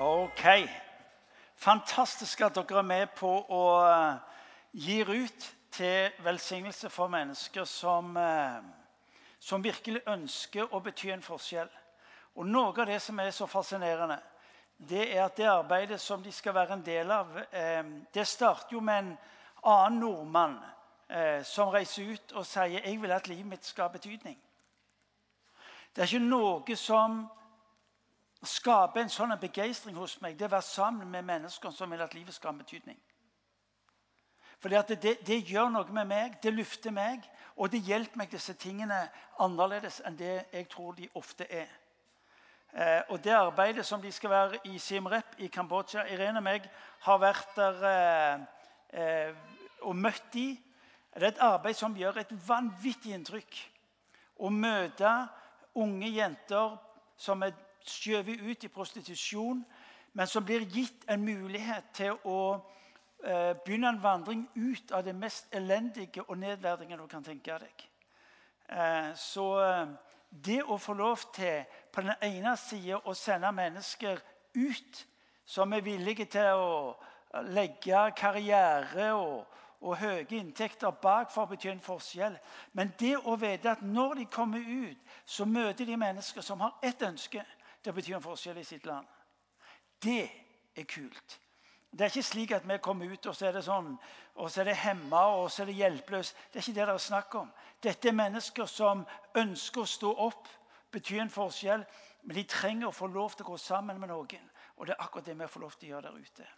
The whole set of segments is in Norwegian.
Ok. Fantastisk at dere er med på å eh, gi ut til velsignelse for mennesker som, eh, som virkelig ønsker å bety en forskjell. Og Noe av det som er så fascinerende, det er at det arbeidet som de skal være en del av, eh, det starter jo med en annen nordmann som reiser ut og sier 'Jeg vil at livet mitt skal ha betydning'. Det er ikke noe som skaper en sånn begeistring hos meg, det er å være sammen med mennesker som vil at livet skal ha betydning. at det, det, gjør noe med meg, det lufter meg, og det hjelper meg disse tingene annerledes enn det jeg tror de ofte er. Eh, og det arbeidet som de skal være i Siem Reap i Kambodsja Irene og meg har vært der eh, eh, og møtt de. Det er et arbeid som gjør et vanvittig inntrykk. Å møte unge jenter som er skjøvet ut i prostitusjon, men som blir gitt en mulighet til å eh, begynne en vandring ut av det mest elendige og nedverdigende du kan tenke deg. Eh, så eh, det å få lov til på den ene siden å sende mennesker ut som er villige til å legge karriere og, og høye inntekter bak for å bety en forskjell. Men det å vite at når de kommer ut, så møter de mennesker som har ett ønske det betyr en forskjell i sitt land. Det er kult. Det er ikke slik at vi kommer ut, og så er det sånn, og så er det hemma og så er det hjelpeløst. Det er ikke det det er snakk om. Dette er mennesker som ønsker å stå opp, bety en forskjell. Men de trenger å få lov til å gå sammen med noen. Og det er akkurat det vi får lov til å gjøre der ute.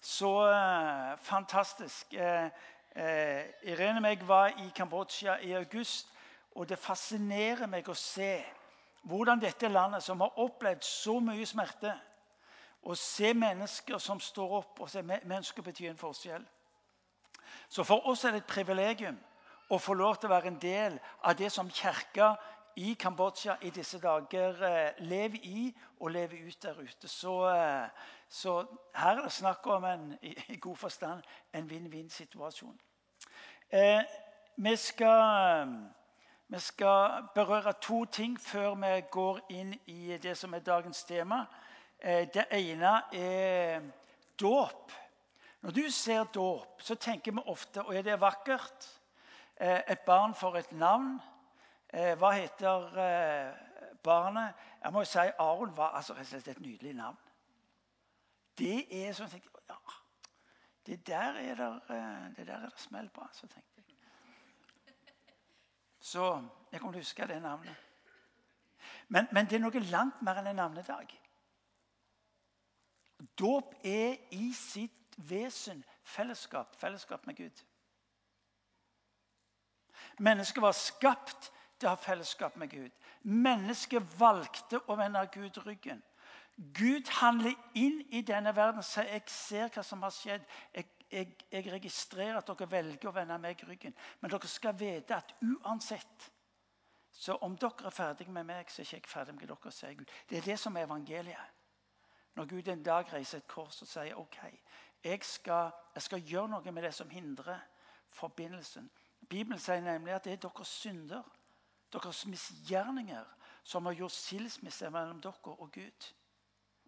Så eh, fantastisk. Eh, eh, Irene og meg var i Kambodsja i august, og det fascinerer meg å se hvordan dette landet, som har opplevd så mye smerte, og se mennesker som står opp og ser mennesker bety en forskjell. Så for oss er det et privilegium å få lov til å være en del av det som kirka i Kambodsja i disse dager eh, lever i og lever ut der ute. Så, eh, så her er det snakk om en i, god forstand en vinn-vinn-situasjon. Eh, vi skal vi skal berøre to ting før vi går inn i det som er dagens tema. Eh, det ene er dåp. Når du ser dåp, så tenker vi ofte og er det vakkert. Eh, et barn får et navn. Eh, hva heter barnet? Jeg må jo si Aron var altså rett og slett et nydelig navn. Det er sånn ja, det der er det, der er smell på. Så tenkte jeg. Så jeg kommer til å huske det navnet. Men, men det er noe langt mer enn en navnedag. Dåp er i sitt vesen fellesskap. Fellesskap med Gud. Mennesket var skapt til å ha fellesskap med Gud. Mennesket valgte å vende Gud ryggen. Gud handler inn i denne verden sier jeg ser hva som har skjedd. Jeg jeg, jeg, registrerer at dere velger å vende meg ryggen. Men dere skal vite at uansett Så om dere er ferdige med meg, så er ikke jeg ferdig med dere, sier Gud. Det er det som er evangeliet. Når Gud en dag reiser et kors og sier ok, jeg skal, jeg skal gjøre noe med det som hindrer forbindelsen. Bibelen sier nemlig at det er deres synder, deres misgjerninger, som har gjort skilsmisse mellom dere og Gud.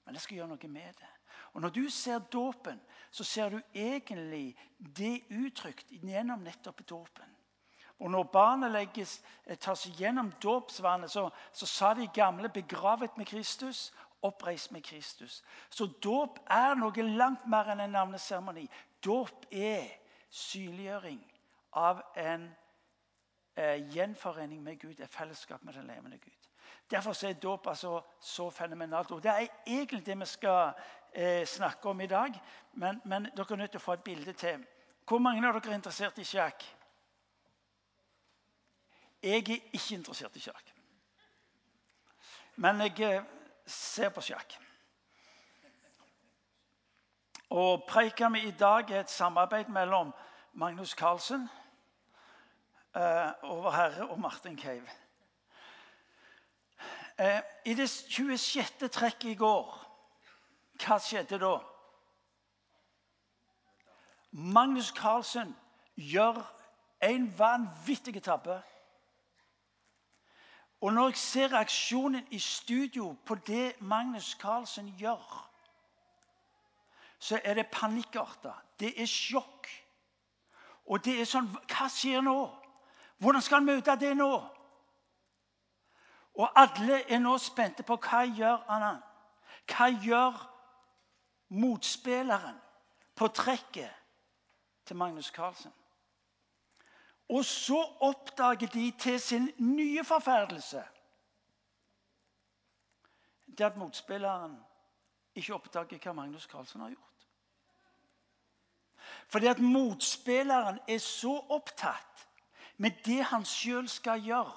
Men jeg skal gjøre noe med det. Og Når du ser dåpen, så ser du egentlig det uttrykt gjennom nettopp dåpen. Og Når barnet legges, eh, tas gjennom dåpsvannet, så, så sa de gamle 'begravet med Kristus', oppreist med Kristus. Så dåp er noe langt mer enn en navneseremoni. Dåp er synliggjøring av en eh, gjenforening med Gud, et fellesskap med den levende Gud. Derfor er dåp altså så fenomenalt. Og Det er egentlig det vi skal eh, snakke om i dag. Men, men, dere er nødt til å få et bilde til. Hvor mange av dere er interessert i sjakk? Jeg er ikke interessert i sjakk. Men jeg eh, ser på sjakk. Og Preika mi i dag er et samarbeid mellom Magnus Carlsen, eh, Overherre og Martin Cave. Eh, I det 26. trekket i går, hva skjedde da? Magnus Carlsen gjør en vanvittig tabbe. Og når jeg ser reaksjonen i studio på det Magnus Carlsen gjør, så er det panikkarta. Det er sjokk. Og det er sånn Hva skjer nå? Hvordan skal han møte det nå? Og alle er nå spente på hva gjør han Hva gjør motspilleren på trekket til Magnus Carlsen? Og så oppdager de til sin nye forferdelse det at motspilleren ikke oppdager hva Magnus Carlsen har gjort. Fordi at motspilleren er så opptatt med det han sjøl skal gjøre,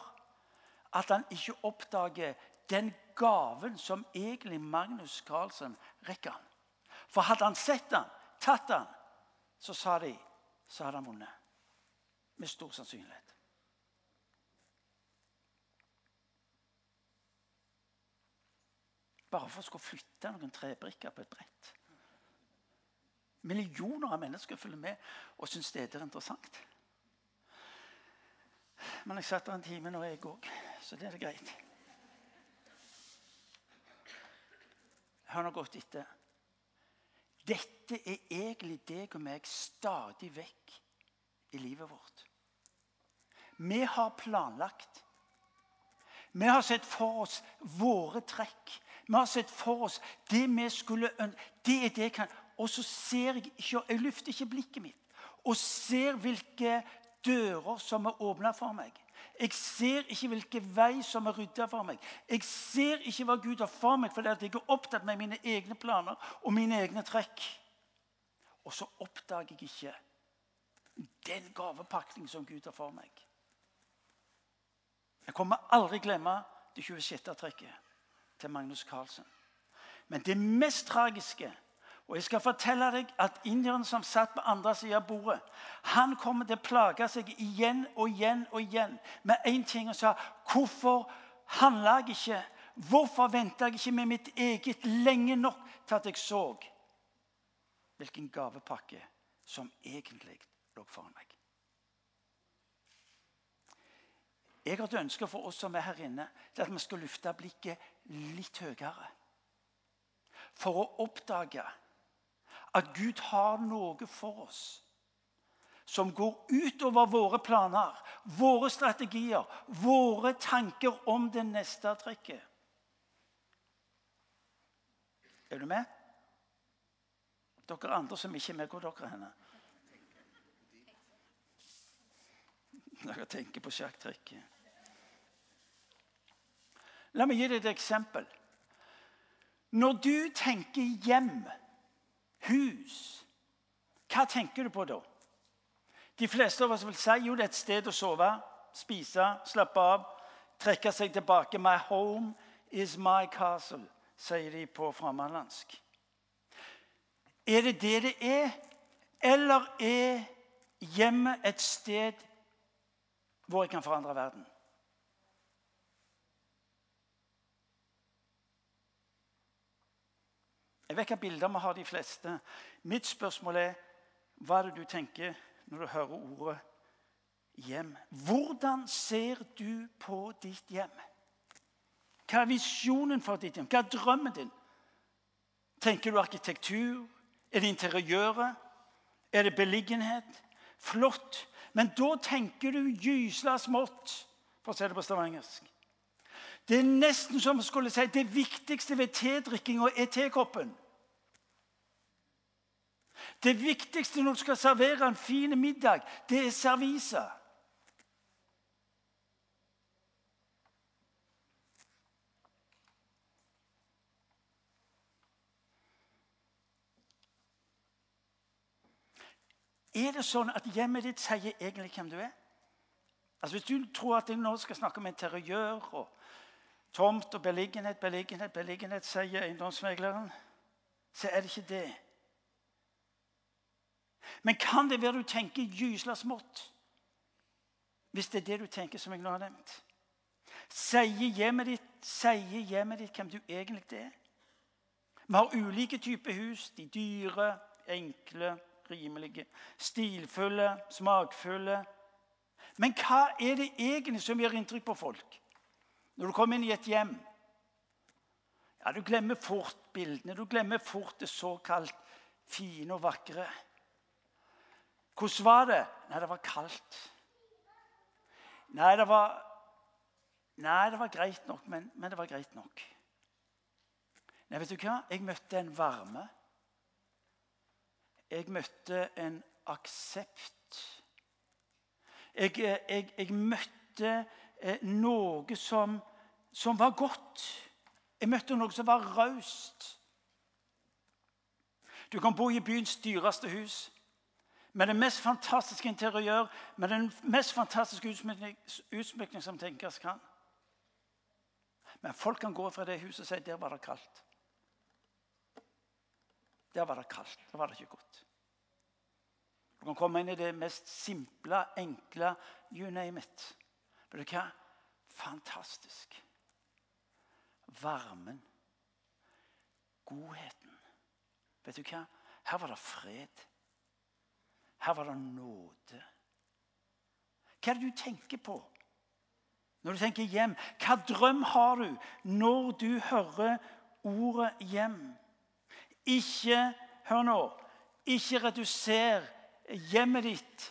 at han ikke oppdager den gaven som egentlig Magnus Carlsen rekker han. For hadde han sett han, tatt han, så sa de, så hadde han vunnet. Med stor sannsynlighet. Bare for å skulle flytte noen trebrikker på et brett. Millioner av mennesker følger med og syns det er interessant. Men jeg satt der en time nå, jeg òg, så det er greit. Har nå godt etter. Dette er egentlig deg og meg stadig vekk i livet vårt. Vi har planlagt. Vi har sett for oss våre trekk. Vi har sett for oss det vi skulle. Det er det jeg kan. Og så ser jeg ikke, jeg løfter ikke blikket mitt og ser hvilke dører som er åpna for meg. Jeg ser ikke hvilken vei som er rydda for meg. Jeg ser ikke hva Gud har for meg, fordi jeg er opptatt med mine egne planer og mine egne trekk. Og så oppdager jeg ikke den gavepakning som Gud har for meg. Jeg kommer aldri glemme det 26. trekket til Magnus Carlsen. Men det mest tragiske og jeg skal fortelle deg at Indieren som satt på andre siden av bordet, han kommer til å plage seg igjen og igjen og igjen med én ting og sa Hvorfor handla jeg ikke? Hvorfor venta jeg ikke med mitt eget lenge nok til at jeg så hvilken gavepakke som egentlig lå foran meg? Jeg har et ønske for oss som er her inne, til at vi skal løfte blikket litt høyere. For å oppdage at Gud har noe for oss som går utover våre planer, våre strategier, våre tanker om det neste trekket. Er du med? Dere andre som ikke er med, hvor dere henne? Dere tenker på sjakktrekket. La meg gi deg et eksempel. Når du tenker hjem hus. Hva tenker du på da? De fleste av oss vil si jo det er et sted å sove, spise, slappe av, trekke seg tilbake. My home is my castle, sier de på framandlandsk. Er det det det er, eller er hjemmet et sted hvor jeg kan forandre verden? Jeg vet hvilke bilder vi har, de fleste. Mitt spørsmål er hva er det du tenker når du hører ordet hjem? Hvordan ser du på ditt hjem? Hva er visjonen for ditt hjem? Hva er drømmen din? Tenker du arkitektur? Er det interiøret? Er det beliggenhet? Flott. Men da tenker du gysla smått, for å si det på stavangersk. Det er nesten som å skulle si det viktigste ved tedrikkinga er tekoppen. Det viktigste når du skal servere en fin middag, det er serviset. Er det sånn at hjemmet ditt sier egentlig hvem du er? Altså Hvis du tror at jeg nå skal snakke om interiør og tomt og beliggenhet, beliggenhet, beliggenhet, sier eiendomsmegleren, så er det ikke det. Men kan det være du tenker gysla smått? Hvis det er det du tenker, som jeg nå har nevnt. Sier hjemmet ditt, sier hjemmet ditt hvem du egentlig er? Vi har ulike typer hus. De dyre, enkle, rimelige. Stilfulle, smakfulle. Men hva er det egentlig som gjør inntrykk på folk når du kommer inn i et hjem? Ja, Du glemmer fort bildene. Du glemmer fort det såkalt fine og vakre. Hvordan var det? Nei, det var kaldt. Nei, det var, nei, det var greit nok, men, men det var greit nok. Nei, vet du hva? Jeg møtte en varme. Jeg møtte en aksept. Jeg, eh, jeg, jeg møtte eh, noe som, som var godt. Jeg møtte noe som var raust. Du kan bo i byens dyreste hus med det mest fantastiske interiør, med den mest fantastiske utsmykning som tenkes kan. Men folk kan gå fra det huset og si der var det kaldt. Der var det kaldt. Der var det ikke godt. Du kan komme inn i det mest simple, enkle you name it. Vet du hva? Fantastisk. Varmen. Godheten. Vet du hva? Her var det fred. Her var det nåde. Hva er det du tenker på når du tenker hjem? Hva drøm har du når du hører ordet hjem? Ikke hør nå, ikke reduser hjemmet ditt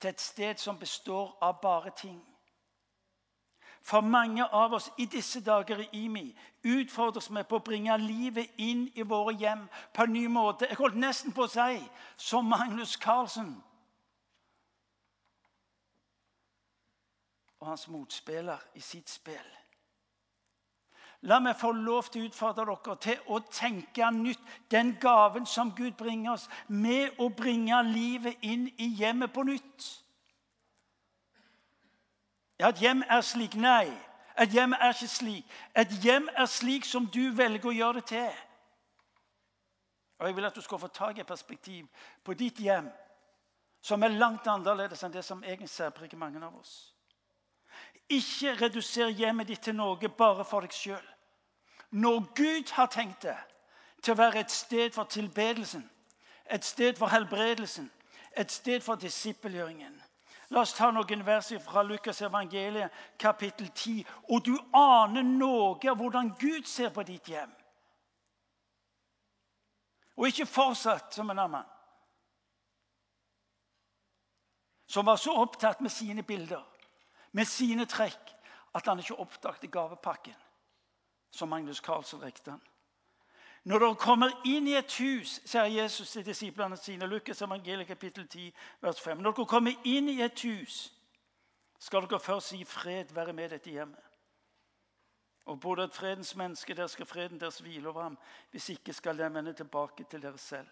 til et sted som består av bare ting. For mange av oss i disse dager i IMI utfordres vi på å bringe livet inn i våre hjem på en ny måte. Jeg holdt nesten på å si som Magnus Carlsen. Og hans motspiller i sitt spill. La meg få lov til å utfordre dere til å tenke nytt. Den gaven som Gud bringer oss, med å bringe livet inn i hjemmet på nytt. Et hjem er slik. Nei, et hjem er ikke slik. Et hjem er slik som du velger å gjøre det til. Og Jeg vil at du skal få tak i et perspektiv på ditt hjem som er langt annerledes enn det som egentlig særpreger mange av oss. Ikke reduser hjemmet ditt til noe bare for deg sjøl. Når Gud har tenkt det til å være et sted for tilbedelsen, et sted for helbredelsen, et sted for disippelgjøringen, La oss ta noen vers fra Lukas evangeliet, kapittel 10. Og du aner noe av hvordan Gud ser på ditt hjem. Og ikke fortsatt som en annen. Som var så opptatt med sine bilder, med sine trekk, at han ikke oppdaget gavepakken som Magnus Carlsen rekte han. Når dere kommer inn i et hus, sier Jesus til disiplene sine, Lukas evangeliet kapittel 10, vers 5. Når dere kommer inn i et hus, skal dere først si 'fred være med dette hjemmet'. Og både et fredens menneske, der skal freden deres hvile over ham. Hvis ikke skal de vende tilbake til dere selv.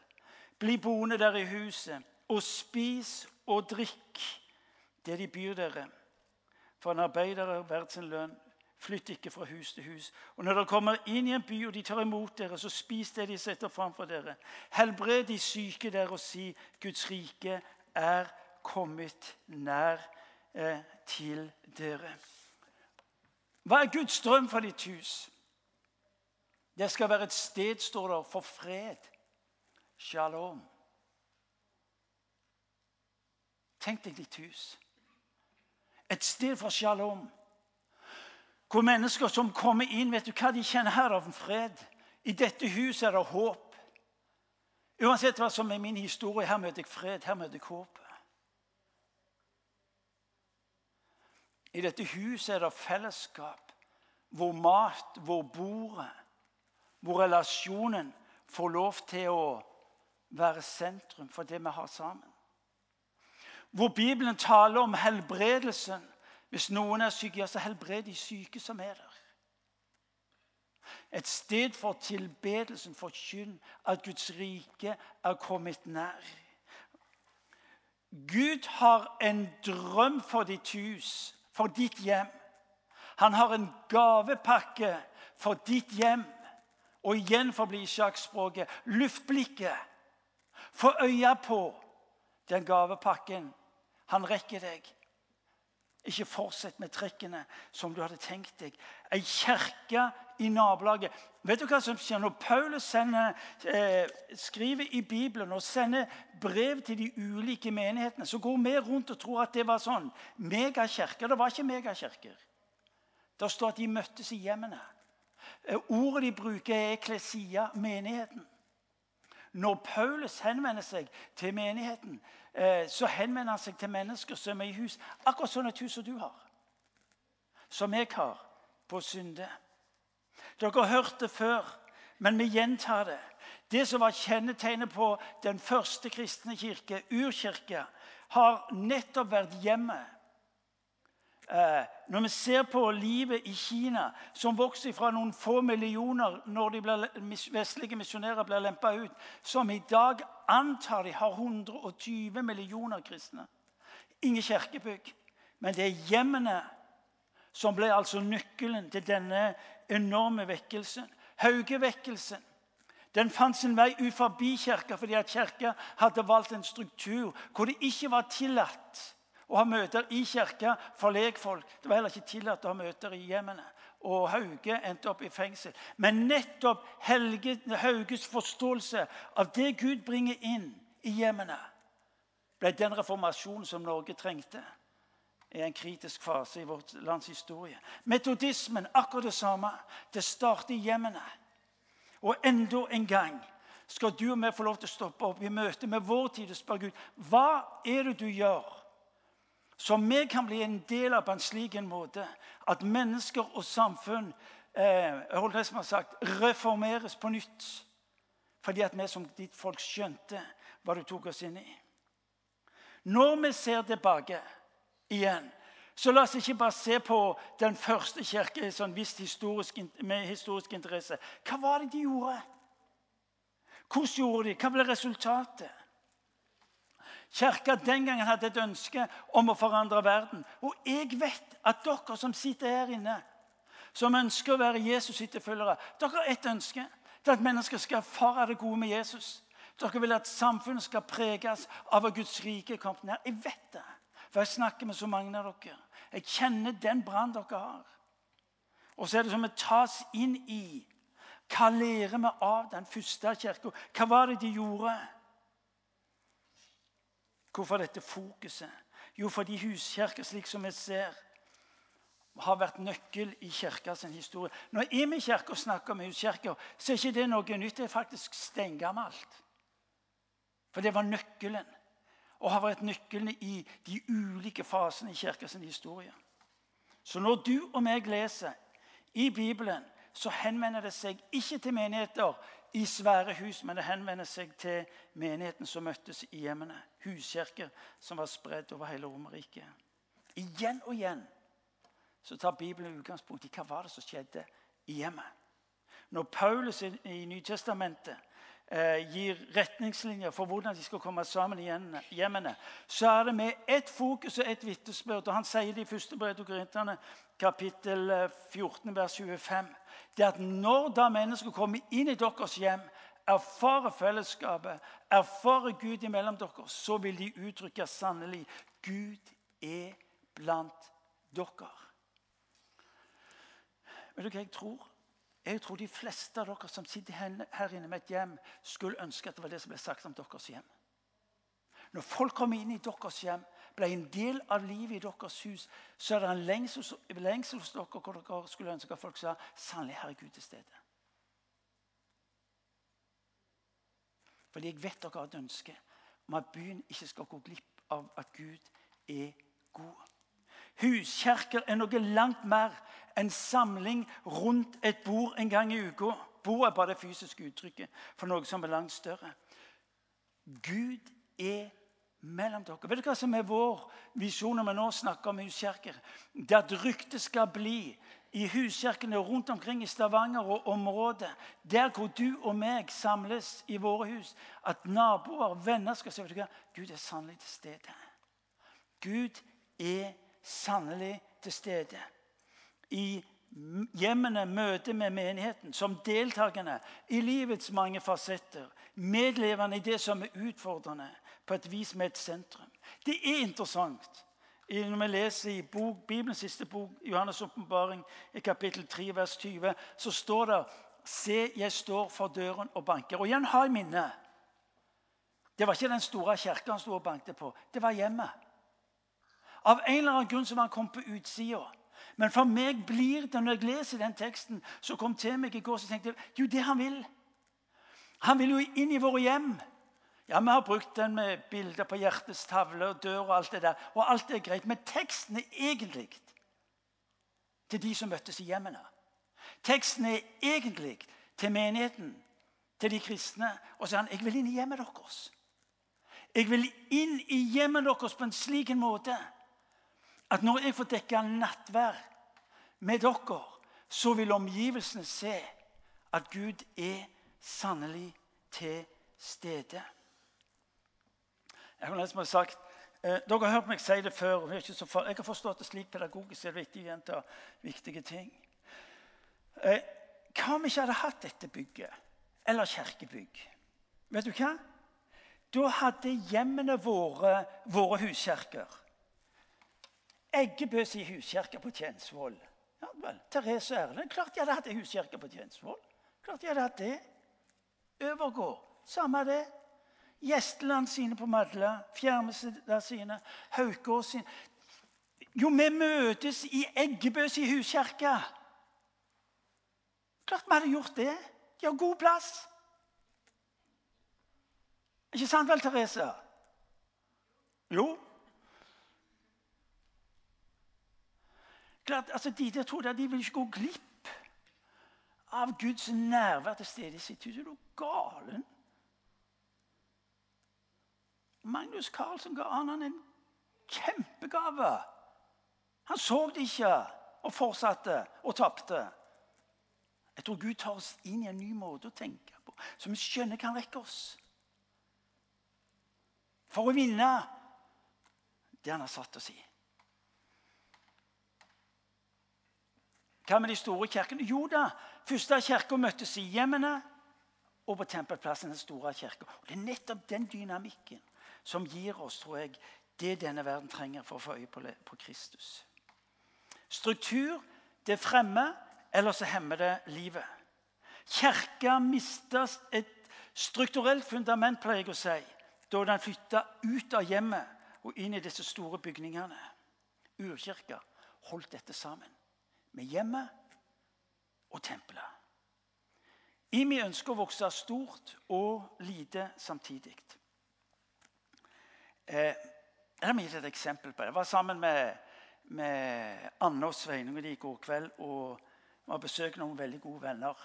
Bli boende der i huset, og spis og drikk det de byr dere. For en arbeider er verdt sin lønn. Flytt ikke fra hus til hus. Og Når dere kommer inn i en by og de tar imot dere, så spis det de setter framfor dere. Helbred de syke der og si Guds rike er kommet nær eh, til dere. Hva er Guds drøm for ditt hus? Det skal være et sted, står det, for fred. Shalom. Tenk deg ditt hus. Et sted for shalom. Hvor mennesker som kommer inn, vet du hva de kjenner her av fred? I dette huset er det håp. Uansett hva som er min historie, her møter jeg fred, her møter jeg håp. I dette huset er det fellesskap, hvor mat, hvor bordet, hvor relasjonen får lov til å være sentrum for det vi har sammen. Hvor Bibelen taler om helbredelsen hvis noen er syke, ja, så helbred de syke som er der. Et sted for tilbedelsen for skyld, at Guds rike er kommet nær. Gud har en drøm for ditt hus, for ditt hjem. Han har en gavepakke for ditt hjem. Og igjen for å bli sjakkspråket luftblikket. Få øye på den gavepakken han rekker deg. Ikke fortsett med trekkene som du hadde tenkt deg. Ei kirke i nabolaget. Vet du hva som skjer når Paulus sender, eh, skriver i Bibelen og sender brev til de ulike menighetene? Så går vi rundt og tror at det var sånn. Megakirker. Det var ikke megakirker. Det står at de møttes i hjemmene. Eh, ordet de bruker, er eklesia, menigheten. Når Paulus henvender seg til menigheten, så henvender han seg til mennesker som er i hus. Akkurat sånn et hus som du har. Som jeg har på Synde. Dere har hørt det før, men vi gjentar det. Det som var kjennetegnet på den første kristne kirke, urkirke, har nettopp vært hjemmet. Eh, når vi ser på livet i Kina, som vokser fra noen få millioner når de ble, vestlige misjonærer ble lempa ut, som i dag antar de har 120 millioner kristne. Ingen kirkebygg. Men det er hjemmene som ble altså nøkkelen til denne enorme vekkelsen. Haugevekkelsen. Den fant sin vei ut forbi kirka fordi at kirka hadde valgt en struktur hvor det ikke var tillatt å ha møter i kirka for lekfolk. Det var heller ikke tillatt å ha møter i hjemmene. Og Hauge endte opp i fengsel. Men nettopp Helge, Hauges forståelse av det Gud bringer inn i hjemmene, ble den reformasjonen som Norge trengte i en kritisk fase i vårt lands historie. Metodismen, akkurat det samme. Det starter i hjemmene. Og enda en gang skal du og vi få lov til å stoppe opp i møte med vår tid og spørre Gud hva er det du gjør som vi kan bli en del av på en slik måte at mennesker og samfunn eh, har sagt, reformeres på nytt. Fordi at vi som ditt folk skjønte hva du tok oss inn i. Når vi ser tilbake igjen, så la oss ikke bare se på den første kirke sånn historisk, med historisk interesse. Hva var det de gjorde? Hvordan gjorde de? Hva ble resultatet? Kirka den gangen hadde et ønske om å forandre verden. Og jeg vet at dere som sitter her inne, som ønsker å være Jesus' etterfølgere, dere har ett ønske. Det er at mennesker skal erfare det gode med Jesus. Dere vil at samfunnet skal preges av at Guds rike er kommet ned. Jeg vet det, for jeg snakker med så mange av dere. Jeg kjenner den brann dere har. Og så er det som å tas inn i hva lærer vi av den første kirka? Hva var det de gjorde? Hvorfor dette fokuset? Jo, fordi huskirker, slik som vi ser, har vært nøkkel i kirkas historie. Når Imi kirke snakker om huskirker, så er ikke det noe nytt. Det er faktisk steingammelt. For det var nøkkelen. Og har vært nøkkelen i de ulike fasene i kirkas historie. Så når du og meg leser i Bibelen, så henvender det seg ikke til menigheter i svære hus, men det henvender seg til menigheten som møttes i hjemmene. Huskirker som var spredd over hele Romerriket. Igjen og igjen så tar Bibelen utgangspunkt i hva var det som skjedde i hjemmet. Når Paulus i Nytestamentet gir retningslinjer for hvordan de skal komme sammen i hjemmene, så er det med ett fokus og ett vitnesbyrd. Han sier det i første brev til Korinterne, kapittel 14, eh, vers 25 det at når da mennesker kommer inn i deres hjem, erfarer fellesskapet, erfarer Gud imellom dere, så vil de uttrykke sannelig Gud er blant dere. Vet du hva jeg tror? Jeg tror de fleste av dere som sitter her inne med et hjem, skulle ønske at det var det som ble sagt om deres hjem. Når folk kommer inn i deres hjem, ble en del av livet i deres hus, så er det en lengsel, hos dere hvor dere skulle ønske at folk sa sannelig her er Gud til stede. Fordi jeg vet dere har et ønske om at byen ikke skal gå glipp av at Gud er god. Huskjerker er noe langt mer enn samling rundt et bord en gang i uka. Bord er bare det fysiske uttrykket for noe som er langt større. Gud er mellom dere. Vet du hva som er vår visjon når vi nå snakker om huskirker? Det at ryktet skal bli i huskirkene rundt omkring i Stavanger og området, der hvor du og meg samles i våre hus, at naboer og venner skal si du hva? Gud er sannelig til stede. Gud er sannelig til stede. I hjemmene møtet med menigheten, som deltakende i livets mange fasetter. Medlevende i det som er utfordrende på et vis med et sentrum. Det er interessant. Når vi leser i bok, Bibelens siste bok, Johannes' åpenbaring, kapittel 3, vers 20, så står det Se, jeg står for døren og banker. Og igjen ha i minne Det var ikke den store kirka han sto og banket på. Det var hjemmet. Av en eller annen grunn så var han kommet på utsida. Men for meg blir det, når jeg leser den teksten som kom til meg i går, så tenkte jeg jo, det han vil Han vil jo inn i våre hjem. Ja, Vi har brukt den med bilder på hjertets tavle og dør og alt det der. Og alt er greit, Men teksten er egentlig til de som møttes i hjemmene. Teksten er egentlig til menigheten, til de kristne. Og så sier han jeg vil inn i hjemmet deres. Jeg vil inn i hjemmet deres på en slik en måte at når jeg får dekke nattvær med dere, så vil omgivelsene se at Gud er sannelig til stede. Jeg har nesten sagt, eh, Dere har hørt meg si det før. For, jeg har forstått det slik pedagogisk er det viktig å gjenta viktige ting. Eh, hva om vi ikke hadde hatt dette bygget, eller kirkebygg? Vet du hva? Da hadde hjemmene våre vært huskjerker. Eggebø sin huskirke på Tjensvoll. Ja, vel, Therese Erlend. Klart de hadde hatt ei huskirke på Tjensvoll. Klart de hadde hatt det. Øvergård. Samme det. Gjesteland sine på Madla. Fjærmestad sine. Haukås sine. Jo, vi møtes i Eggebø sin huskirke. Klart vi hadde gjort det. De har god plass. Ikke sant vel, Therese? Jo. Klart, altså, De der to at de vil ikke gå glipp av Guds nærvær til stede i sitt hus. Er du galen? Magnus Carlsen ga han en kjempegave. Han så det ikke og fortsatte og tapte. Jeg tror Gud tar oss inn i en ny måte å tenke på, som vi skjønner kan rekke oss. For å vinne det han har satt oss i. Hva med de store kirkene? Jo da, første kirka møttes i hjemmene og på tempelplassen. den store kirka. Det er nettopp den dynamikken som gir oss tror jeg, det denne verden trenger for å få øye på, på Kristus. Struktur det fremmer, eller så hemmer det livet. Kirka mister et strukturelt fundament, pleier jeg å si, da den flytta ut av hjemmet og inn i disse store bygningene. Urkirka holdt dette sammen med hjemmet og tempelet. Imi ønsker å vokse stort og lite samtidig. Eh, la meg gi et eksempel på det. Jeg var sammen med, med Anne og Sveinung i går kveld og var besøkt noen veldig gode venner.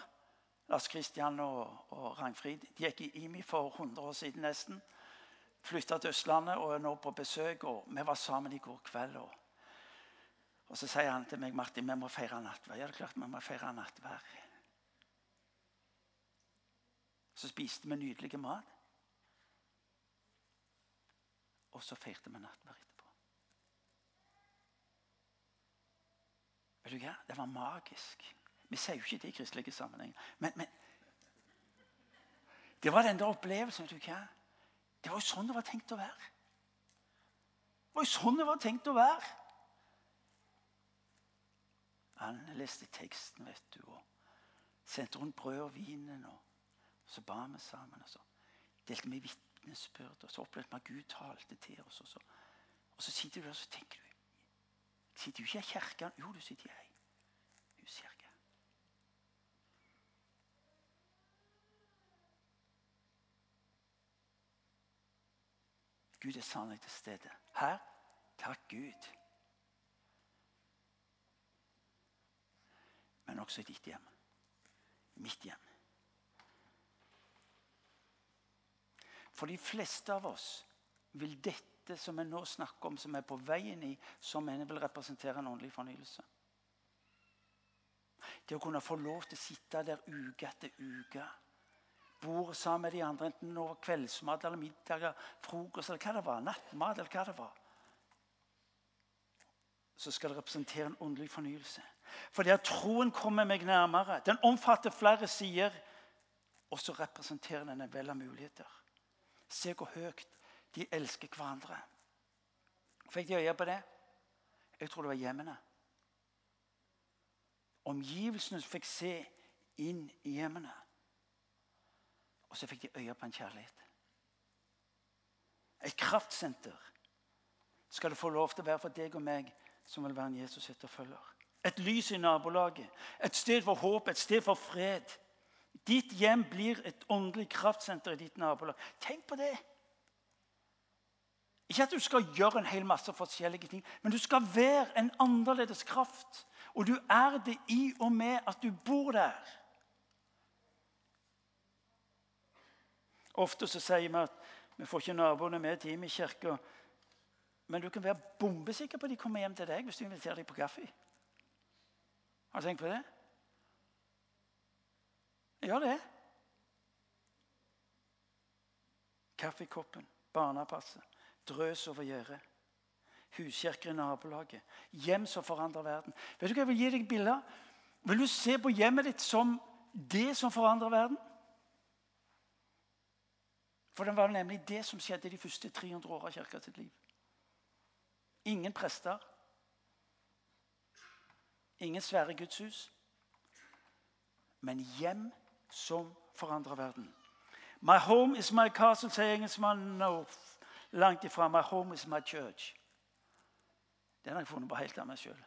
Lars Kristian og, og Rangfrid. De gikk i IMI for 100 år siden nesten. Flytta til Østlandet og er nå på besøk. og Vi var sammen i går kveld. og og så sier han til meg Martin, vi må feire nattvær. Ja, det er klart vi må feire nattvær. Så spiste vi nydelig mat. Og så feirte vi nattvær etterpå. Vet du hva? Det var magisk. Vi sier jo ikke det i kristelige sammenhenger. Men, men, det var den der opplevelsen. vet du hva? Det var jo sånn det var tenkt å være. Det var jo sånn det var tenkt å være. Han leste teksten, vet du, og sendte rundt brød og vinen. Og, så ba vi sammen. og så delte vi vitnesbyrd, og så opplevde vi at Gud talte til oss. Og så, og så sitter du der og så tenker du Sitter du ikke i kirken? Jo, du sitter i ei huskirke. Gud er sannelig til stede. Her, takk Gud. Men også i ditt hjem. Mitt hjem. For de fleste av oss vil dette som vi nå snakker om, som er på veien i, som en vil representere en åndelig fornyelse. Det å kunne få lov til å sitte der uke etter uke. Bor sammen med de andre, enten over kveldsmat eller middag, frokost eller hva det var. Nattmat eller hva det var. Så skal det representere en åndelig fornyelse. Fordi at troen kommer meg nærmere. Den omfatter flere sider. Og så representerer den en vel av muligheter. Se hvor høyt de elsker hverandre. Fikk de øye på det? Jeg tror det var hjemmene. Omgivelsene fikk se inn i hjemmene. Og så fikk de øye på en kjærlighet. Et kraftsenter skal det få lov til å være for deg og meg som vil være en Jesus etterfølger. Et lys i nabolaget. Et sted for håp, et sted for fred. Ditt hjem blir et åndelig kraftsenter i ditt nabolag. Tenk på det! Ikke at du skal gjøre en hel masse forskjellige ting, men du skal være en annerledes kraft. Og du er det i og med at du bor der. Ofte så sier vi at vi får ikke naboene med til i kirka. Men du kan være bombesikker på at de kommer hjem til deg hvis du inviterer dem på kaffe. Har du tenkt på det? Gjør det. Kaffekoppen, barnepasset, drøs over gjerdet. Huskirker i nabolaget. Hjem som forandrer verden. Vet du hva Jeg vil gi deg bilder. Vil du se på hjemmet ditt som det som forandrer verden? For det var nemlig det som skjedde de første 300 åra av kirka sitt liv. Ingen prester. Ingen svære gudshus. Men hjem som forandrer verden. My home is my castle, sier engelskmannen. No, langt ifra. My home is my church. Den har jeg funnet på helt av meg sjøl.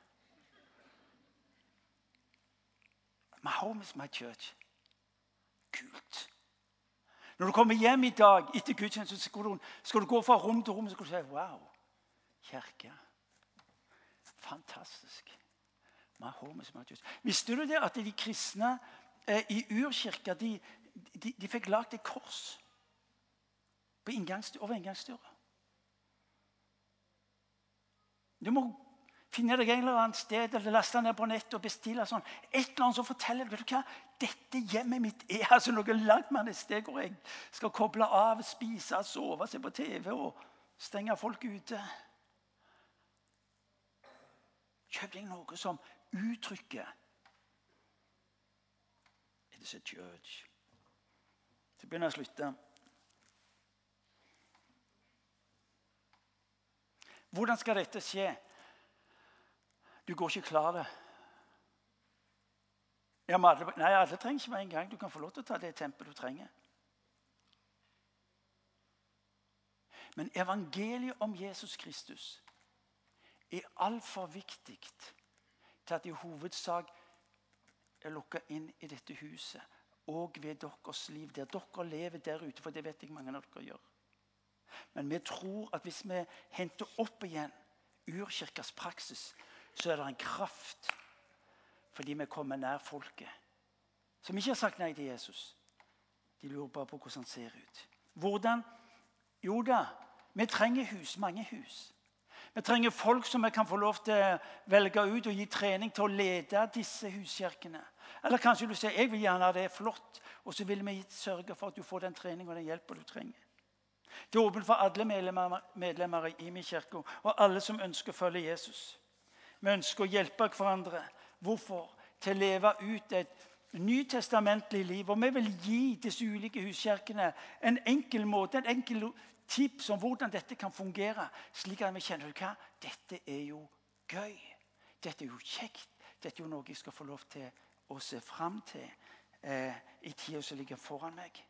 My home is my church. Kult. Når du kommer hjem i dag etter gudstjenesten, skal, skal du gå fra rom til rom og si Wow, kirke. Fantastisk. Visste du det at de kristne eh, i urkirka de, de, de fikk lagd et kors på inngangsdør, over inngangsdøra? Du må finne deg en eller annen sted eller laste ned på nettet og bestille sånn. Et eller annet som forteller vet du hva, dette hjemmet mitt er altså noe langt mer et sted hvor jeg skal koble av, spise, sove, se på TV og stenge folk ute. Kjøp deg noe som uttrykker It is a church. Så begynner jeg å slutte. Hvordan skal dette skje? Du går ikke klar det. Ja, alle, nei, alle trenger ikke med en gang. Du kan få lov til å ta det tempelet du trenger. Men evangeliet om Jesus Kristus er altfor viktig til at i hovedsak er lukka inn i dette huset og ved deres liv, der dere lever der ute. For det vet jeg mange av dere gjør. Men vi tror at hvis vi henter opp igjen urkirkas praksis, så er det en kraft fordi vi kommer nær folket. Som ikke har sagt nei til Jesus. De lurer bare på hvordan han ser ut. Hvordan? Jo da, vi trenger hus. Mange hus. Vi trenger folk som vi kan få lov til å velge ut og gi trening til å lede disse huskirkene. Eller kanskje du sier jeg vil gjerne det flott, og så vil vi sørge for at du får den trening og den hjelpen du trenger. Det er åpent for alle medlemmer, medlemmer i min kirke og alle som ønsker å følge Jesus. Vi ønsker å hjelpe hverandre. Hvorfor? Til å leve ut et nytestamentlig liv. Og vi vil gi disse ulike huskirkene en enkel måte, en enkel tips om hvordan dette kan fungere. Slik at vi kjenner hva? Dette er jo gøy. Dette er jo kjekt. Dette er jo noe jeg skal få lov til å se fram til eh, i tida som ligger foran meg.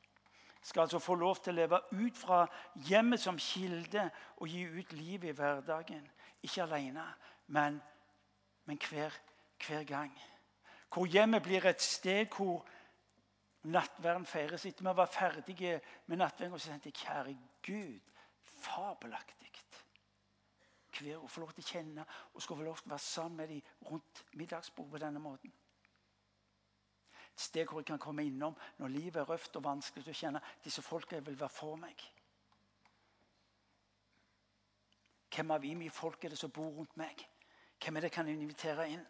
Jeg skal altså få lov til å leve ut fra hjemmet som kilde og gi ut livet i hverdagen. Ikke alene, men men hver, hver gang. Hvor hjemmet blir et sted hvor nattverden feires. Etter vi var ferdige med nattverden, Og så tenkte jeg kjære Gud, fabelaktig. Hver å få lov til å kjenne og skal få lov til å være sammen med dem rundt middagsbordet på denne måten. Et sted hvor jeg kan komme innom når livet er røft og vanskelig, å kjenne disse folka jeg vil være for meg. Hvem av mye folk er det som bor rundt meg? Hvem er det kan invitere inn?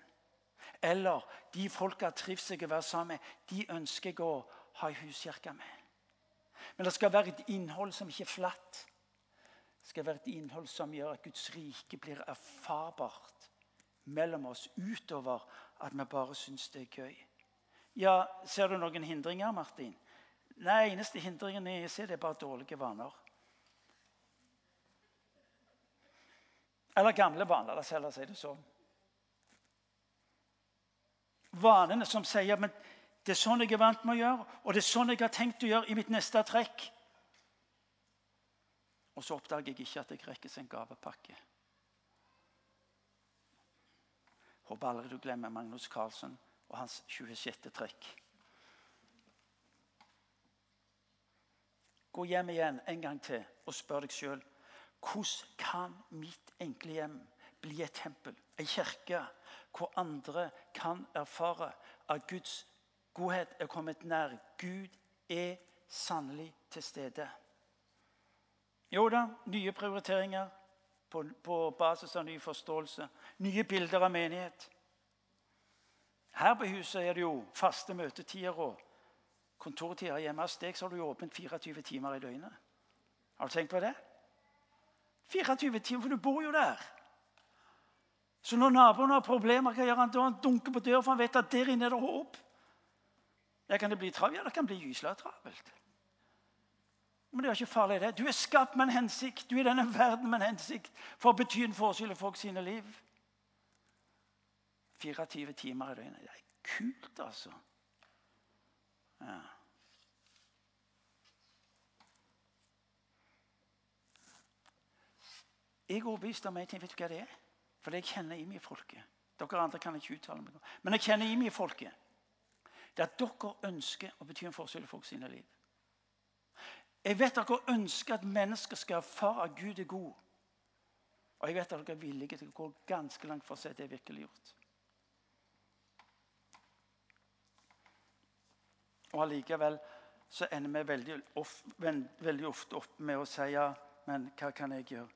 Eller de folka trives jeg å være sammen med, de ønsker jeg å ha i huskirka med. Men det skal være et innhold som ikke er flatt. Det skal være et innhold som gjør at Guds rike blir erfarbart mellom oss utover at vi bare syns det er gøy. Ja, Ser du noen hindringer, Martin? Nei, eneste hindringen jeg ser, det er bare dårlige vaner. Eller gamle vaner. La oss heller si det sånn. Vanene som sier men det er sånn jeg er vant med å gjøre, og det er sånn jeg har tenkt å gjøre i mitt neste trekk. Og så oppdager jeg ikke at jeg rekker en gavepakke. Håper aldri du glemmer Magnus Carlsen og hans 26. trekk. Gå hjem igjen en gang til og spør deg sjøl hvordan kan mitt enkle hjem bli et tempel, en kirke, hvor andre kan erfare at Guds godhet er kommet nær. Gud er sannelig til stede. Jo da, nye prioriteringer på, på basis av ny forståelse. Nye bilder av menighet. Her på huset er det jo faste møtetider og kontortider. Hjemme hos deg så har du jo åpent 24 timer i døgnet. Har du tenkt på det? 24 timer, for du bor jo der. Så når naboen har problemer, hva gjør han da? Han dunker på døra, for han vet at der inne er det håp. Ja, kan det bli travelt? Ja, det kan bli gysla travelt. Men det er ikke farlig, det. Du er skapt med en hensikt. Du er i denne verden med en hensikt for å bety en forskjell i folk sine liv. 24 timer i døgnet. Det er kult, altså. Ja. Jeg er overbevist om en ting. Vet du hva det er? For det jeg kjenner i meg folket. Dere andre kan ikke uttale meg. Men jeg kjenner i meg folket. Det er at dere ønsker å bety en forskjell i folk sine liv. Jeg vet dere ønsker at mennesker skal erfare at Gud er god. Og jeg vet at dere er villige til å gå ganske langt for å se det virkelig gjort. Og allikevel så ender vi veldig, of, veldig, ofte opp med å si ja, men hva kan jeg gjøre?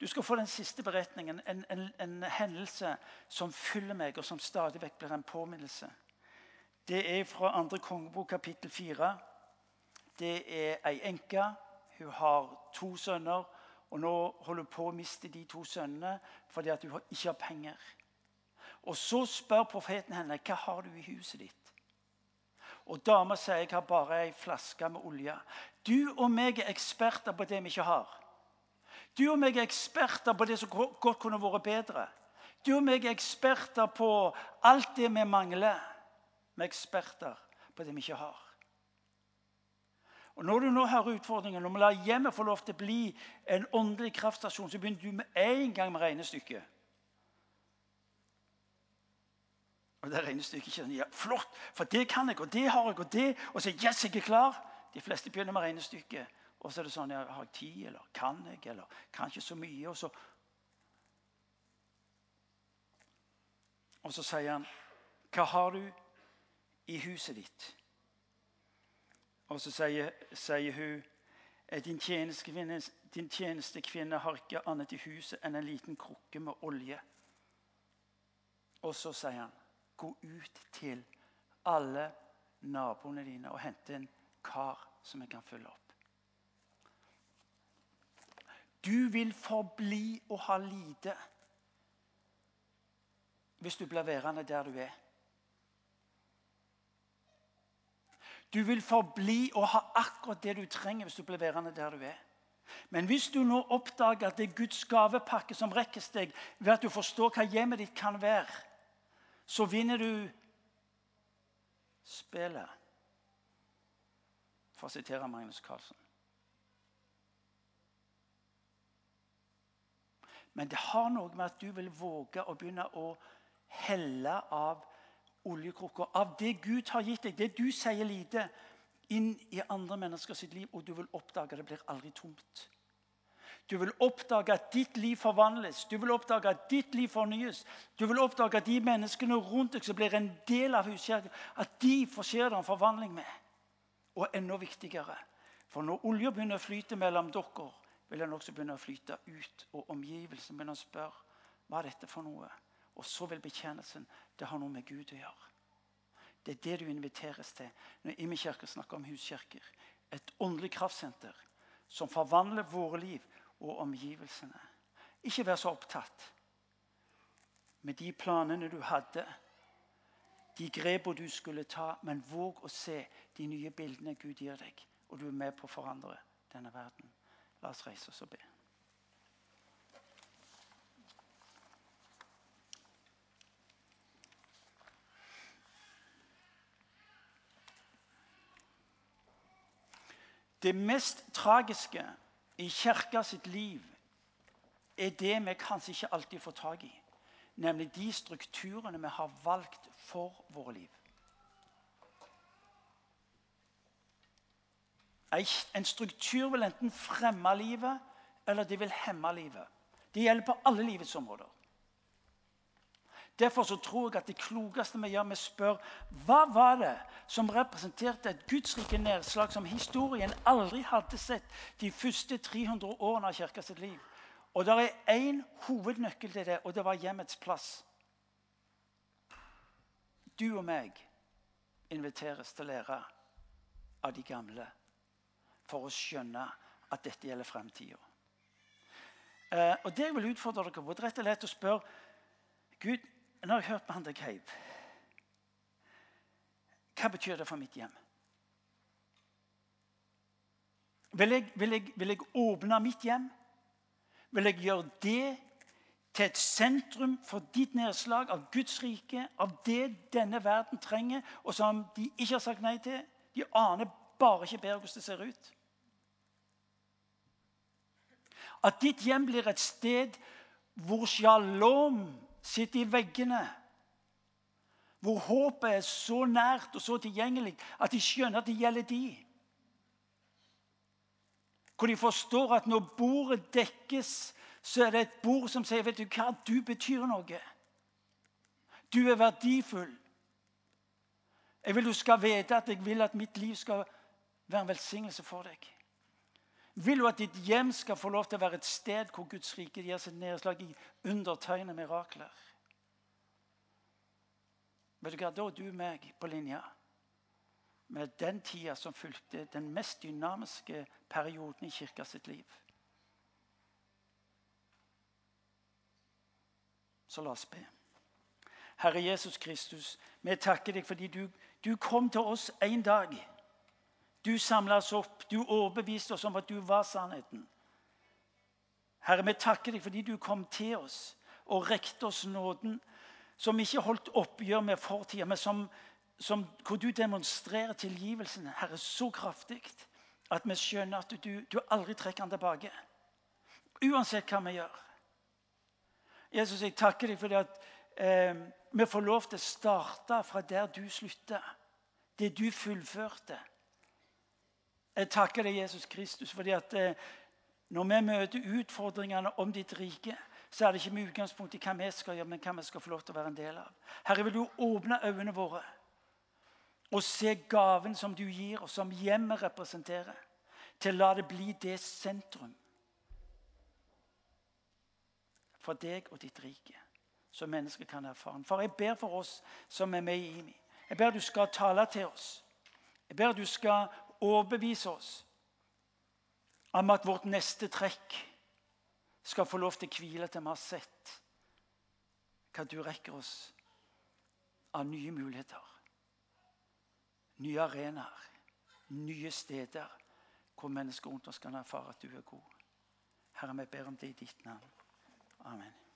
Du skal få den siste beretningen, en, en, en hendelse som fyller meg, og som stadig vekk blir en påminnelse. Det er fra 2. kongebok kapittel 4. Det er ei enke. Hun har to sønner. Og nå holder hun på å miste de to sønnene fordi at hun ikke har penger. Og Så spør profeten henne hva har du i huset ditt. Og dama sier jeg har bare ei flaske med olje. Du og meg er eksperter på det vi ikke har. Du og meg er eksperter på det som godt kunne vært bedre. Du og meg er eksperter på alt det vi mangler. Vi er eksperter på det vi ikke har. Og Når du nå hører utfordringen om å la hjemmet få lov til å bli en åndelig kraftstasjon, så begynner du med en gang med regnestykket. Og det regnestykket kjenner ja, Flott, for det kan jeg, og det har jeg, og det. Og så yes, jeg er klar. De fleste begynner med regnestykket. Og så er det sånn ja, Har jeg tid, eller kan jeg, eller kan ikke så mye? Og så, og så sier han, hva har du i huset ditt? Og så sier, sier hun din tjenestekvinne, din tjenestekvinne har ikke annet i huset enn en liten krukke med olje. Og så sier han Gå ut til alle naboene dine og hente en kar som jeg kan følge opp. Du vil forbli å ha lite hvis du blir værende der du er. Du vil forbli å ha akkurat det du trenger hvis du blir værende der du er. Men hvis du nå oppdager at det er Guds gavepakke som rekkes deg ved at du forstår hva hjemmet ditt kan være, så vinner du spillet. For å sitere Magnus Carlsen. Men det har noe med at du vil våge å begynne å helle av oljekrukka. Av det Gud har gitt deg, det du sier lite, inn i andre menneskers liv. Og du vil oppdage at det blir aldri tomt. Du vil oppdage at ditt liv forvandles, du vil oppdage at ditt liv fornyes. Du vil oppdage at de menneskene rundt deg som blir en del av huskirken, at de skje det en forvandling med. Og enda viktigere, for når olja begynner å flyte mellom dere, vil den også begynne å flyte ut, og omgivelsen begynner å spørre hva er dette for noe. Og så vil betjenelsen det har noe med Gud å gjøre. Det er det du inviteres til når Imi kirke snakker om huskirker. Et åndelig kraftsenter som forvandler våre liv og omgivelsene. Ikke vær så opptatt med de planene du hadde, de grepene du skulle ta, men våg å se de nye bildene Gud gir deg, og du er med på å forandre denne verden. La oss reise oss og be. Det mest tragiske i kirka sitt liv er det vi kanskje ikke alltid får tak i. Nemlig de strukturene vi har valgt for våre liv. En struktur vil enten fremme livet, eller de vil hemme livet. Det gjelder på alle livets områder. Derfor så tror jeg at det klokeste vi gjør, vi spør hva var det som representerte et gudsrike nedslag som historien aldri hadde sett de første 300 årene av kirka sitt liv. Og det er én hovednøkkel til det, og det var hjemmets plass. Du og meg inviteres til å lære av de gamle for å skjønne at dette gjelder framtida. Eh, og det jeg vil utfordre dere på, rett og slett å spørre Gud, nå har jeg hørt på han Cave. Hva betyr det for mitt hjem? Vil jeg, vil, jeg, vil jeg, åpne mitt hjem? Vil jeg gjøre det til et sentrum for ditt nedslag av Guds rike, av det denne verden trenger, og som de ikke har sagt nei til? De aner bare ikke bedre hvordan det ser ut. At ditt hjem blir et sted hvor shalom sitter i veggene. Hvor håpet er så nært og så tilgjengelig at de skjønner at det gjelder de. Hvor de forstår at når bordet dekkes, så er det et bord som sier vet du hva, du betyr noe. Du er verdifull. Jeg vil du skal vite at jeg vil at mitt liv skal være en velsignelse for deg. Vil du at ditt hjem skal få lov til å være et sted hvor Guds rike gir sitt nedslag i undertegnede mirakler? Vet du hva, Da er du meg på linja med den tida som fulgte den mest dynamiske perioden i kirka sitt liv. Så la oss be. Herre Jesus Kristus, vi takker deg fordi du, du kom til oss en dag. Du samla oss opp. Du overbeviste oss om at du var sannheten. Herre, vi takker deg fordi du kom til oss og rekte oss nåden, som ikke holdt oppgjør med fortida, men som, som, hvor du demonstrerer tilgivelsen, Herre, så kraftig at vi skjønner at du, du aldri trekker den tilbake. Uansett hva vi gjør. Jesus, jeg takker deg fordi at eh, vi får lov til å starte fra der du slutta. Det du fullførte. Jeg takker deg, Jesus Kristus, fordi at eh, når vi møter utfordringene om ditt rike, så er det ikke med utgangspunkt i hva vi skal gjøre, men hva vi skal få lov til å være en del av. Herre, vil du åpne øynene våre og se gaven som du gir, og som hjemmet representerer, til å la det bli det sentrum for deg og ditt rike, som mennesker kan erfare. For jeg ber for oss som er med i IMI. Jeg ber du skal tale til oss. Jeg ber du skal overbevise oss om at vårt neste trekk skal få lov til å hvile til vi har sett hva du rekker oss av nye muligheter. Nye arenaer, nye steder hvor mennesker rundt oss kan erfare at du er god. Herre, vi ber om det i ditt navn. Amen.